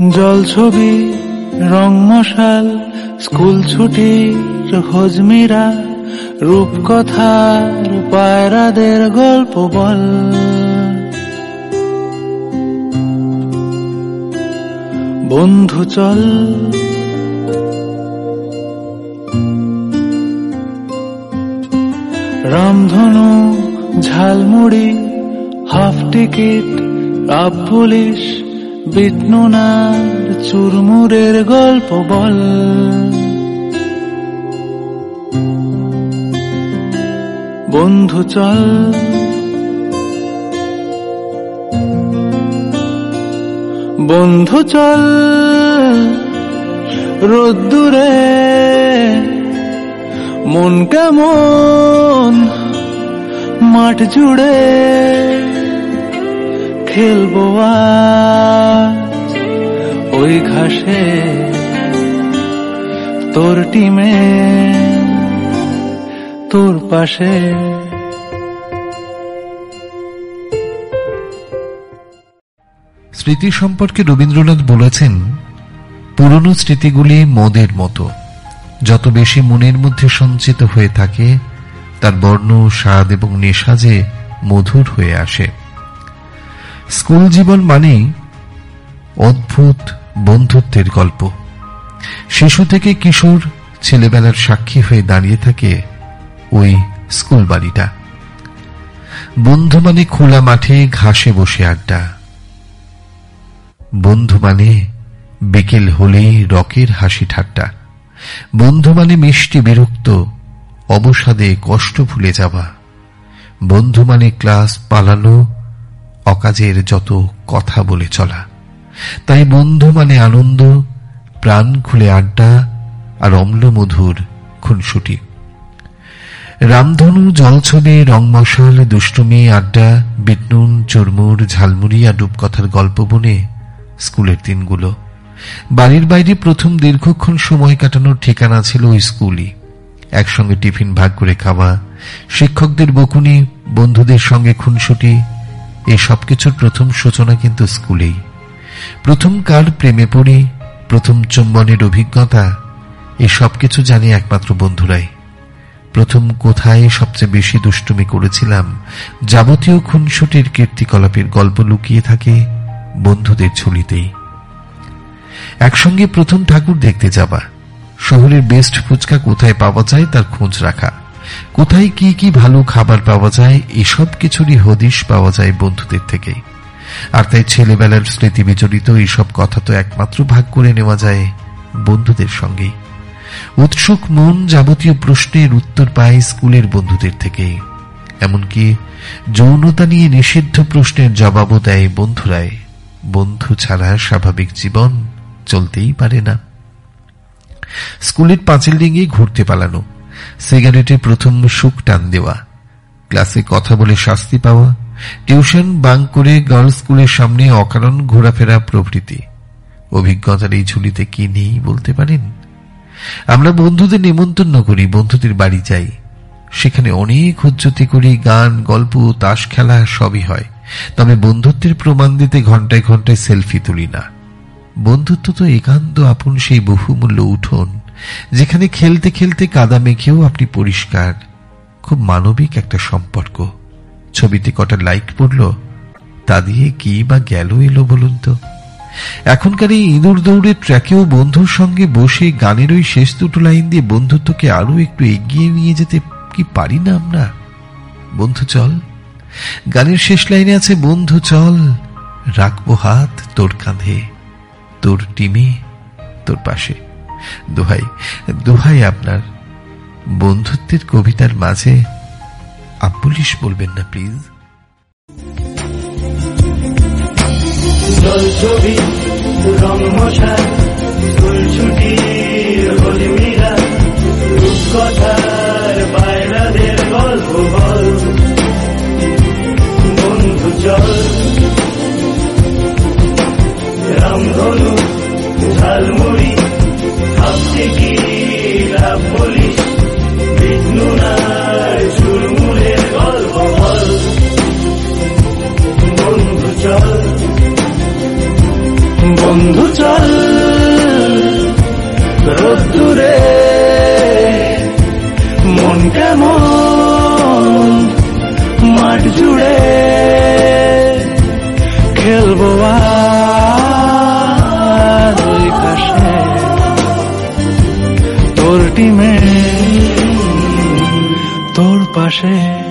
জল ছবি, রং মশাল, স্কুল ছুটির হজমিরা রূপকথার পায়রাদের গল্প বল। বন্ধু চল। রামধনু, ঝালমুড়ি, হাফ টিকিট, আপ পুলিশ বিটনুনার চুরমুরের গল্প বল। বন্ধু চল। বন্ধু চল। রোদ্দুরে মন কেমন মাঠ জুড়ে। খেলব ওই ঘাসে তোর টিমে, তোর পাশে। স্মৃতি সম্পর্কে রবীন্দ্রনাথ বলেছেন, পুরনো স্মৃতিগুলি মদের মতো। যত বেশি মনের মধ্যে সঞ্চিত হয়ে থাকে, তার বর্ণ, স্বাদ এবং নেশা যে মধুর হয়ে আসে। স্কুল জীবন মানেই অদ্ভুত বন্ধুত্বের গল্প। শিশু থেকে কিশোর ছেলেবেলার সাক্ষী হয়ে দাঁড়িয়ে থাকে ওই স্কুল বাড়িটা। বন্ধু মানে খোলা মাঠে ঘাসে বসে আড্ডা। বন্ধু মানে বিকেল হলেই রকের হাসি ঠাট্টা। বন্ধু মানে মিষ্টি বিরক্ত, অবসাদে কষ্ট ভুলে যাওয়া। বন্ধু মানে ক্লাস পালানো অকাজের যত কথা বলে চলা, তাই বন্ধু মানে আনন্দ, প্রাণ খুলে আড্ডা আর অম্লমধুর খুনসুটি। রামধনু, জলছবি, রংমশাল, দুষ্টুমি, আড্ডা, বিটনুন, চুরমুর, ঝালমুড়ি আর রূপকথার গল্প বনে স্কুলের দিনগুলো। বাড়ির বাইরে প্রথম দীর্ঘক্ষণ সময় কাটানোর ঠিকানা ছিল ওই স্কুলই। একসঙ্গে টিফিন ভাগ করে খাওয়া, শিক্ষকদের বকুনি, বন্ধুদের সঙ্গে খুনসুটি এই সবকিছুর প্রথম সূচনা কিন্তু স্কুলেই। প্রথম কার প্রেমে পড়ি, প্রথম চুম্বনের অভিজ্ঞতা, এই সবকিছু জানি একমাত্র বন্ধুরাই। প্রথম কোথায় সবচেয়ে বেশি দুষ্টুমি করেছিলাম, যাবতীয় খুনসুটির কীর্তিকলাপের গল্প লুকিয়ে থাকে বন্ধুদের ঝুলিতেই। একসঙ্গে প্রথম ঠাকুর দেখতে যাবা শহরের বেস্ট ফুচকা কোথায় পাওয়া যায় তার খোঁজ রাখা। কোথায় কি কি ভালো খাবার পাওয়া যায়, এসব কিছুরই হদিশ পাওয়া যায় বন্ধুদের থেকেই। আর তাই ছেলেবেলার স্মৃতি বিচরিত এইসব কথা তো একমাত্র ভাগ করে নেওয়া যায় বন্ধুদের সঙ্গেই। উৎসুক মন যাবতীয় প্রশ্নের উত্তর পায় স্কুলের বন্ধুদের থেকে এমনকি যৌনতা নিয়ে নিষিদ্ধ প্রশ্নের জবাবও দেয় বন্ধুরাই। বন্ধু ছাড়া স্বাভাবিক জীবন চলতেই পারে না। স্কুলের পাঁচিল ডিঙিয়ে ঘুরতে পালানো সিগারেটে প্রথম সুখ টান দেওয়া, ক্লাসে কথা বলে শাস্তি পাওয়া, টিউশন বাঙ্ক করে গার্লস স্কুলের সামনে অকারণ ঘোরাফেরা প্রভৃতি। অভিজ্ঞতার এই ঝুলিতে কি নেই বলতে পারেন? আমরা বন্ধুদের নিমন্ত্রণ করি, বন্ধুদের বাড়ি যাই। সেখানে অনেক উজ্জতি করি, গান, গল্প, তাস খেলা সবই হয়। তবে বন্ধুত্বের প্রমাণ দিতে ঘন্টায় ঘন্টায় সেলফি তুলি না। বন্ধুত্ব তো একান্ত আপন সেই বহুমূল্য উঠোন। যেখানে খেলতে খেলতে কাদা মেখেও আপনি পরিষ্কার। খুব মানবিক একটা সম্পর্ক। ছবিতে কটা লাইক পড়ল, তা দিয়ে কি বা গেল এলো বলুন তো? এখনকার এই ইঁদুর দৌড়ের ট্র্যাকেও বন্ধুর সঙ্গে বসে গানের ওই শেষ দুটো লাইন দিয়ে বন্ধুত্বকে আরও একটু এগিয়ে নিয়ে যেতে কি পারি না আমরা? বন্ধু চল। গানের শেষ লাইনে আছে, বন্ধু চল। রাখব হাত তোর কাঁধে। তোর টিমে, তোর পাশে। দোহাই দোহাই আপনার বন্ধুত্বের কবিতার মাঝে। আব্বুলিশ বলবেন না, প্লিজ। ছবি, রং মশা, ফুল ছুটি, হোলি মিলা, রূপকথার বাইরাদের গল্প বল। বন্ধু চল রোদ্দুরে মন কেমন? মাঠ জুড়ে খেলব আর ওই ঘাসে তোর টিমে তোর পাশে।